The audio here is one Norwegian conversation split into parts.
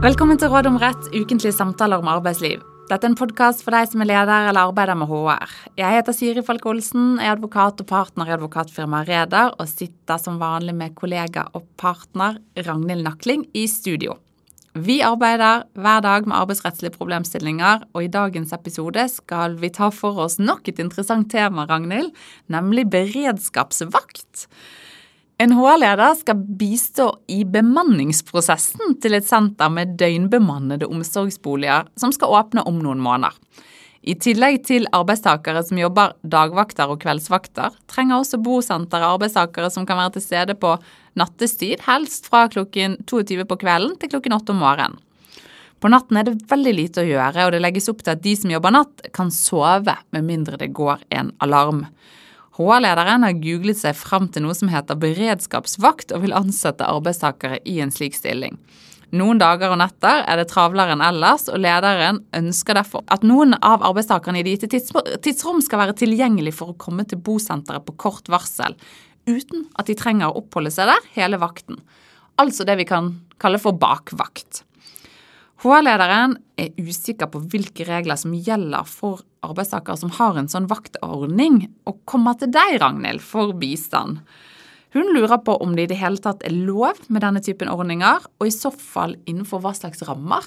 Velkommen til Råd om rett, ukentlige samtaler om arbeidsliv. Dette er en podkast for deg som er leder eller arbeider med HR. Jeg heter Siri Falk Olsen, er advokat og partner i advokatfirmaet Reder, og sitter som vanlig med kollega og partner Ragnhild Nakling i studio. Vi arbeider hver dag med arbeidsrettslige problemstillinger, og i dagens episode skal vi ta for oss nok et interessant tema, Ragnhild, nemlig beredskapsvakt. En HR-leder skal bistå i bemanningsprosessen til et senter med døgnbemannede omsorgsboliger som skal åpne om noen måneder. I tillegg til arbeidstakere som jobber dagvakter og kveldsvakter, trenger også bosenteret arbeidstakere som kan være til stede på nattestid, helst fra klokken 22 på kvelden til klokken 8 om morgenen. På natten er det veldig lite å gjøre, og det legges opp til at de som jobber natt, kan sove med mindre det går en alarm. HR-lederen har googlet seg fram til noe som heter beredskapsvakt, og vil ansette arbeidstakere i en slik stilling. Noen dager og netter er det travlere enn ellers, og lederen ønsker derfor at noen av arbeidstakerne i det gitte tidsrom skal være tilgjengelig for å komme til bosenteret på kort varsel, uten at de trenger å oppholde seg der hele vakten. Altså det vi kan kalle for bakvakt. HR-lederen er usikker på hvilke regler som gjelder for arbeidstakere som har en sånn vaktordning, og kommer til deg, Ragnhild, for bistand. Hun lurer på om det i det hele tatt er lov med denne typen ordninger, og i så fall innenfor hva slags rammer?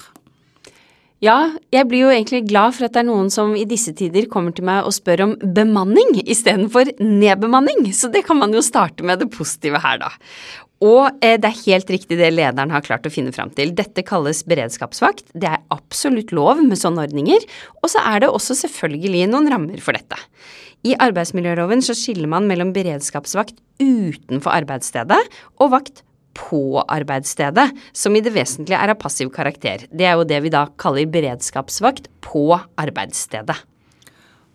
Ja, jeg blir jo egentlig glad for at det er noen som i disse tider kommer til meg og spør om bemanning istedenfor nedbemanning, så det kan man jo starte med det positive her, da. Og eh, det er helt riktig det lederen har klart å finne fram til. Dette kalles beredskapsvakt. Det er absolutt lov med sånne ordninger. Og så er det også selvfølgelig noen rammer for dette. I arbeidsmiljøloven så skiller man mellom beredskapsvakt utenfor arbeidsstedet og vakt på arbeidsstedet, som i det vesentlige er av passiv karakter. Det er jo det vi da kaller beredskapsvakt på arbeidsstedet.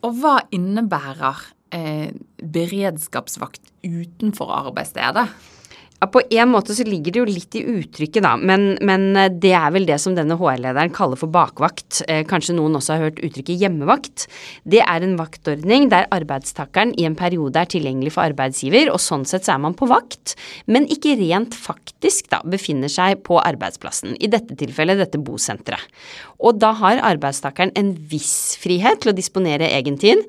Og hva innebærer eh, beredskapsvakt utenfor arbeidsstedet? Ja, På en måte så ligger det jo litt i uttrykket, da, men, men eh, det er vel det som denne HR-lederen kaller for bakvakt. Eh, kanskje noen også har hørt uttrykket hjemmevakt. Det er en vaktordning der arbeidstakeren i en periode er tilgjengelig for arbeidsgiver, og sånn sett så er man på vakt, men ikke rent faktisk da befinner seg på arbeidsplassen. I dette tilfellet dette bosenteret. Og da har arbeidstakeren en viss frihet til å disponere egen tid,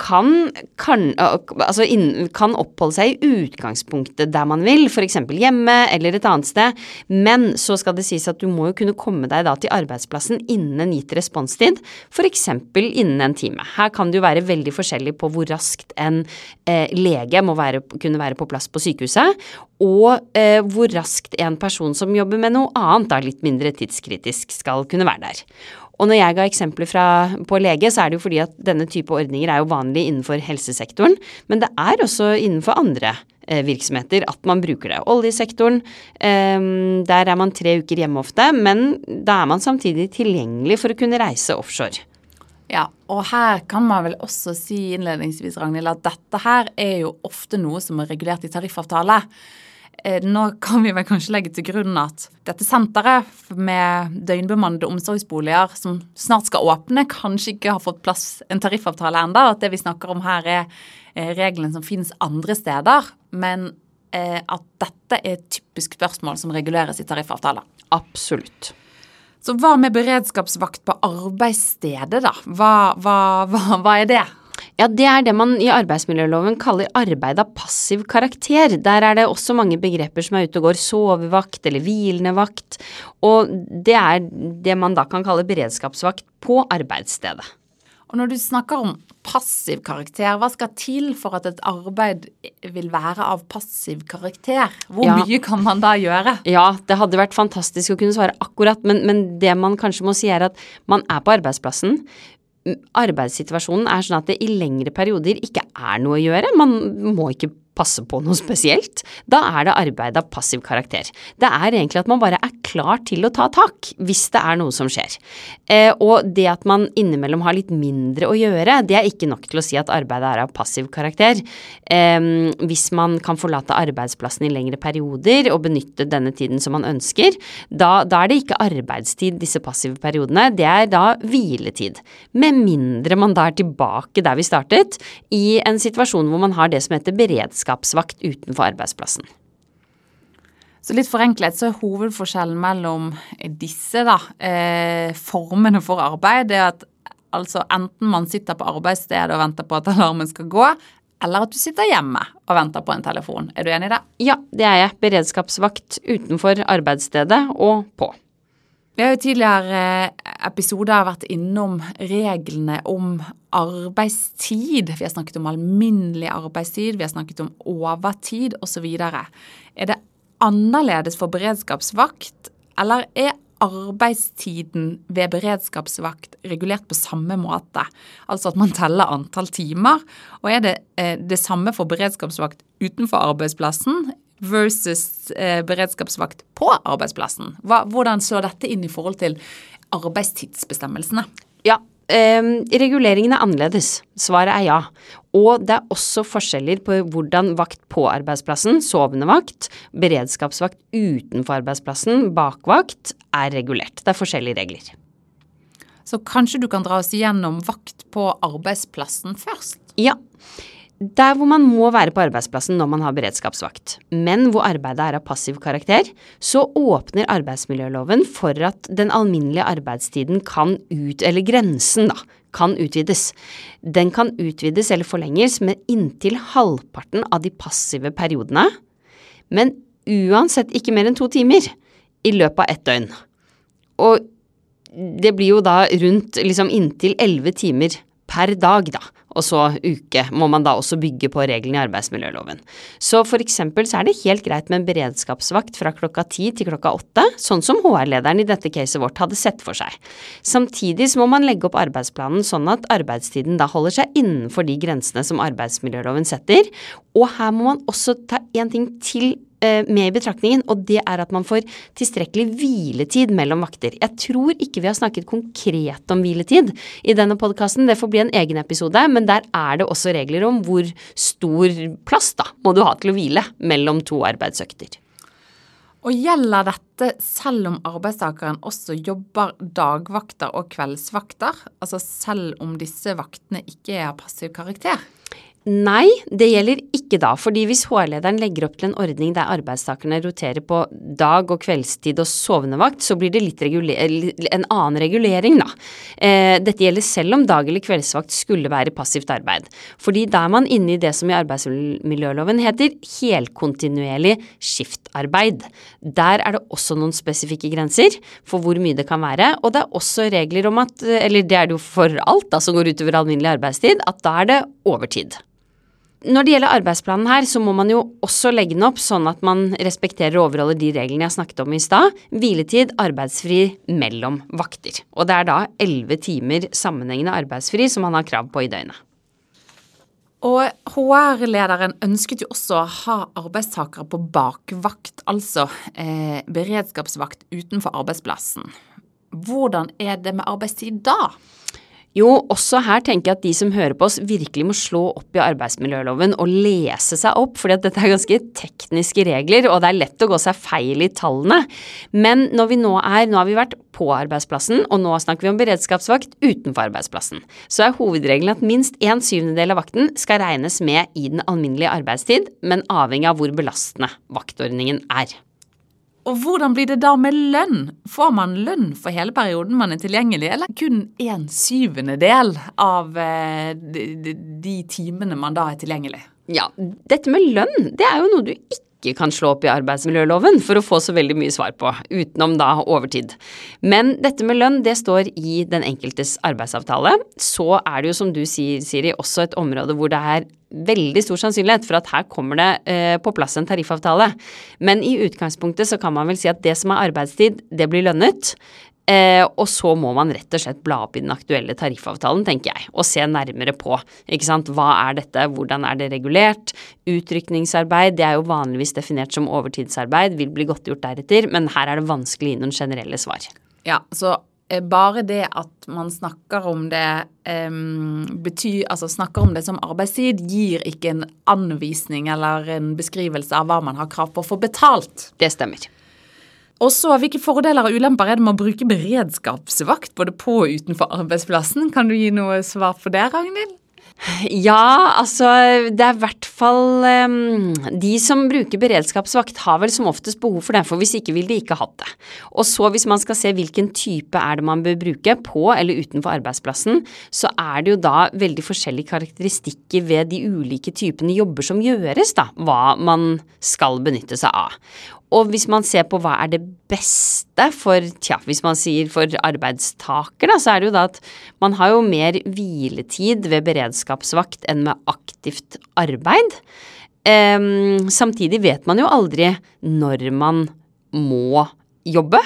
kan, kan, altså in, kan, oppholde seg i utgangspunktet der man vil, f.eks. hjemme eller et annet sted, men så skal det sies at du må jo kunne komme deg da til arbeidsplassen innen en gitt responstid, f.eks. innen en time. Her kan det jo være veldig forskjellig på hvor raskt en eh, lege må være, kunne være på plass på sykehuset, og eh, hvor raskt en person som jobber med noe annet, da litt mindre tidskritisk, skal kunne være der. Og når jeg ga eksempler fra, på lege, så er det jo fordi at denne type ordninger er jo vanlig innenfor helsesektoren, men det er også innenfor andre eh, virksomheter at man bruker det. Oljesektoren, eh, der er man tre uker hjemme ofte, men da er man samtidig tilgjengelig for å kunne reise offshore. Ja, og her kan man vel også si innledningsvis, Ragnhild, at dette her er jo ofte noe som er regulert i tariffavtale. Eh, nå kan vi vel kanskje legge til grunn at dette senteret med døgnbemannede omsorgsboliger som snart skal åpne, kanskje ikke har fått plass en tariffavtale enda, At det vi snakker om her er eh, reglene som finnes andre steder. Men eh, at dette er et typisk spørsmål som reguleres i tariffavtaler. Absolutt. Så hva med beredskapsvakt på arbeidsstedet, da? Hva, hva, hva, hva er det? Ja, det er det man i arbeidsmiljøloven kaller arbeid av passiv karakter. Der er det også mange begreper som er ute og går, sovevakt eller hvilende vakt, og det er det man da kan kalle beredskapsvakt på arbeidsstedet. Og når du snakker om passiv karakter, hva skal til for at et arbeid vil være av passiv karakter? Hvor ja. mye kan man da gjøre? Ja, det hadde vært fantastisk å kunne svare akkurat, men, men det man kanskje må si er at man er på arbeidsplassen arbeidssituasjonen er sånn at det i lengre perioder ikke er noe å gjøre. Man må ikke passe på noe spesielt, da er det arbeid av passiv karakter. Det er egentlig at man bare er klar til å ta tak hvis det er noe som skjer. Eh, og det at man innimellom har litt mindre å gjøre, det er ikke nok til å si at arbeidet er av passiv karakter. Hvis man kan forlate arbeidsplassen i lengre perioder og benytte denne tiden som man ønsker, da, da er det ikke arbeidstid disse passive periodene, det er da hviletid. Med mindre man da er tilbake der vi startet, i en situasjon hvor man har det som heter beredskapsvakt utenfor arbeidsplassen. Så litt forenklet så er hovedforskjellen mellom disse da, eh, formene for arbeid det er at altså enten man sitter på arbeidsstedet og venter på at alarmen skal gå, eller at du sitter hjemme og venter på en telefon. Er du enig i det? Ja, det er jeg. Beredskapsvakt utenfor arbeidsstedet og på. Vi har jo tidligere eh, episoder vært innom reglene om arbeidstid. Vi har snakket om alminnelig arbeidstid, vi har snakket om overtid osv. Er det annerledes for beredskapsvakt, eller er arbeidstiden ved beredskapsvakt regulert på samme måte? Altså at man teller antall timer. Og er det eh, det samme for beredskapsvakt utenfor arbeidsplassen versus eh, beredskapsvakt på arbeidsplassen? Hvordan slår dette inn i forhold til arbeidstidsbestemmelsene? Ja, eh, reguleringen er annerledes. Svaret er ja. Og det er også forskjeller på hvordan vakt på arbeidsplassen, sovende vakt, beredskapsvakt utenfor arbeidsplassen, bakvakt, er regulert. Det er forskjellige regler. Så kanskje du kan dra oss gjennom vakt på arbeidsplassen først? Ja. Der hvor man må være på arbeidsplassen når man har beredskapsvakt, men hvor arbeidet er av passiv karakter, så åpner arbeidsmiljøloven for at den alminnelige arbeidstiden kan ut, eller grensen da, kan utvides. Den kan utvides eller forlenges med inntil halvparten av de passive periodene, men uansett ikke mer enn to timer i løpet av ett døgn. Og det blir jo da rundt liksom inntil elleve timer per dag, da. Og så uke må man da også bygge på reglene i arbeidsmiljøloven. Så for eksempel så er det helt greit med en beredskapsvakt fra klokka ti til klokka åtte, sånn som HR-lederen i dette caset vårt hadde sett for seg. Samtidig så må man legge opp arbeidsplanen sånn at arbeidstiden da holder seg innenfor de grensene som arbeidsmiljøloven setter. Og her må man også ta en ting til med i betraktningen, og det er at man får tilstrekkelig hviletid mellom vakter. Jeg tror ikke vi har snakket konkret om hviletid i denne podkasten, det får bli en egen episode, men der er det også regler om hvor stor plass da må du ha til å hvile mellom to arbeidsøkter. Og gjelder dette selv om arbeidstakeren også jobber dagvakter og kveldsvakter, altså selv om disse vaktene ikke er av passiv karakter? Nei, det gjelder ikke da, fordi hvis HR-lederen legger opp til en ordning der arbeidstakerne roterer på dag- og kveldstid og sovnevakt, så blir det litt en annen regulering, da. Eh, dette gjelder selv om dag- eller kveldsvakt skulle være passivt arbeid. Fordi da er man inne i det som i arbeidsmiljøloven heter helkontinuerlig skiftarbeid. Der er det også noen spesifikke grenser for hvor mye det kan være, og det er også regler om at, eller det er det jo for alt da, som går utover alminnelig arbeidstid, at da er det overtid. Når det gjelder arbeidsplanen her, så må man jo også legge den opp sånn at man respekterer og overholder de reglene jeg snakket om i stad. Hviletid, arbeidsfri mellom vakter. Og det er da elleve timer sammenhengende arbeidsfri som man har krav på i døgnet. Og HR-lederen ønsket jo også å ha arbeidstakere på bakvakt, altså eh, beredskapsvakt utenfor arbeidsplassen. Hvordan er det med arbeidstid da? Jo, også her tenker jeg at de som hører på oss virkelig må slå opp i arbeidsmiljøloven og lese seg opp, fordi at dette er ganske tekniske regler, og det er lett å gå seg feil i tallene. Men når vi nå er, nå har vi vært på arbeidsplassen, og nå snakker vi om beredskapsvakt utenfor arbeidsplassen. Så er hovedregelen at minst en syvendedel av vakten skal regnes med i den alminnelige arbeidstid, men avhengig av hvor belastende vaktordningen er. Og hvordan blir det da med lønn? Får man lønn for hele perioden man er tilgjengelig, eller kun en syvendedel av eh, de, timene man da er tilgjengelig? Ja, dette med lønn, det er jo noe du ikke ikke kan slå opp i arbeidsmiljøloven for å få så veldig mye svar på, utenom da overtid. Men dette med lønn, det står i den enkeltes arbeidsavtale. Så er det jo, som du sier, Siri, også et område hvor det er veldig stor sannsynlighet for at her kommer det eh, på plass en tariffavtale. Men i utgangspunktet så kan man vel si at det som er arbeidstid, det blir lønnet. Eh, og så må man rett og slett bla opp i den aktuelle tariffavtalen, tenker jeg, og se nærmere på. Ikke sant. Hva er dette, hvordan er det regulert? Utrykningsarbeid, det er jo vanligvis definert som overtidsarbeid, vil bli godtgjort deretter, men her er det vanskelig å gi noen generelle svar. Ja, så eh, bare det at man snakker om det um, betyr, altså snakker om det som arbeidstid, gir ikke en anvisning eller en beskrivelse av hva man har krav på å få betalt. Det stemmer. Og så, Hvilke fordeler og ulemper er det med å bruke beredskapsvakt både på og utenfor arbeidsplassen? Kan du gi noe svar på det, Ragnhild? Ja, altså det er i hvert fall um, De som bruker beredskapsvakt, har vel som oftest behov for det, for hvis ikke vil de ikke hatt det. Og så hvis man skal se hvilken type er det man bør bruke, på eller utenfor arbeidsplassen, så er det jo da veldig forskjellige karakteristikker ved de ulike typene jobber som gjøres, da, hva man skal benytte seg av. Og hvis man ser på hva er det beste for, tja, hvis man sier for arbeidstaker, da, så er det jo da at man har jo mer hviletid ved beredskapsvakt enn med aktivt arbeid. Um, samtidig vet man jo aldri når man må jobbe.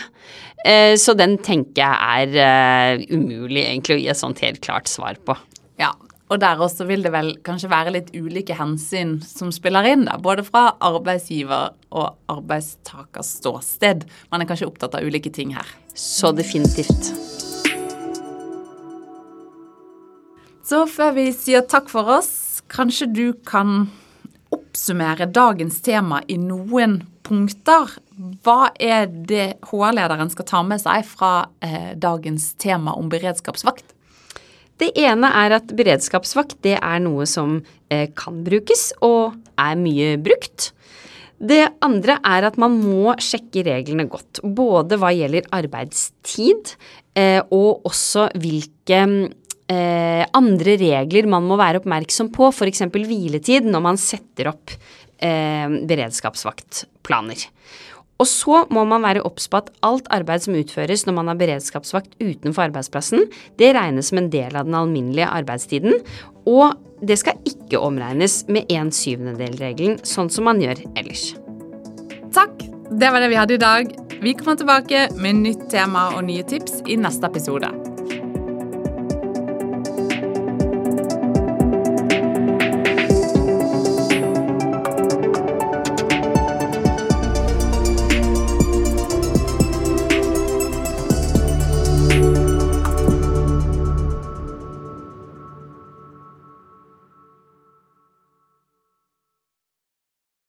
Uh, så den tenker jeg er uh, umulig egentlig å gi et sånt helt klart svar på. Ja, og der også vil det vel kanskje være litt ulike hensyn som spiller inn, da. Både fra arbeidsgiver og arbeidstakers ståsted. Man er kanskje opptatt av ulike ting her. Så definitivt. Så før vi sier takk for oss, kanskje du kan oppsummere dagens tema i noen punkter. Hva er det HR-lederen skal ta med seg fra eh, dagens tema om beredskapsvakt? Det ene er at beredskapsvakt det er noe som eh, kan brukes og er mye brukt. Det andre er at man må sjekke reglene godt, både hva gjelder arbeidstid eh, og også hvilke eh, andre regler man må være oppmerksom på, f.eks. hviletid, når man setter opp beredskapsvaktplaner. Og så må man være obs på at alt arbeid som utføres når man har beredskapsvakt utenfor arbeidsplassen, det regnes som en del av den alminnelige arbeidstiden, og det skal ikke omregnes med en syvendedel-regelen, sånn som man gjør ellers. Takk! Det var det vi hadde i dag. Vi kommer tilbake med nytt tema og nye tips i neste episode.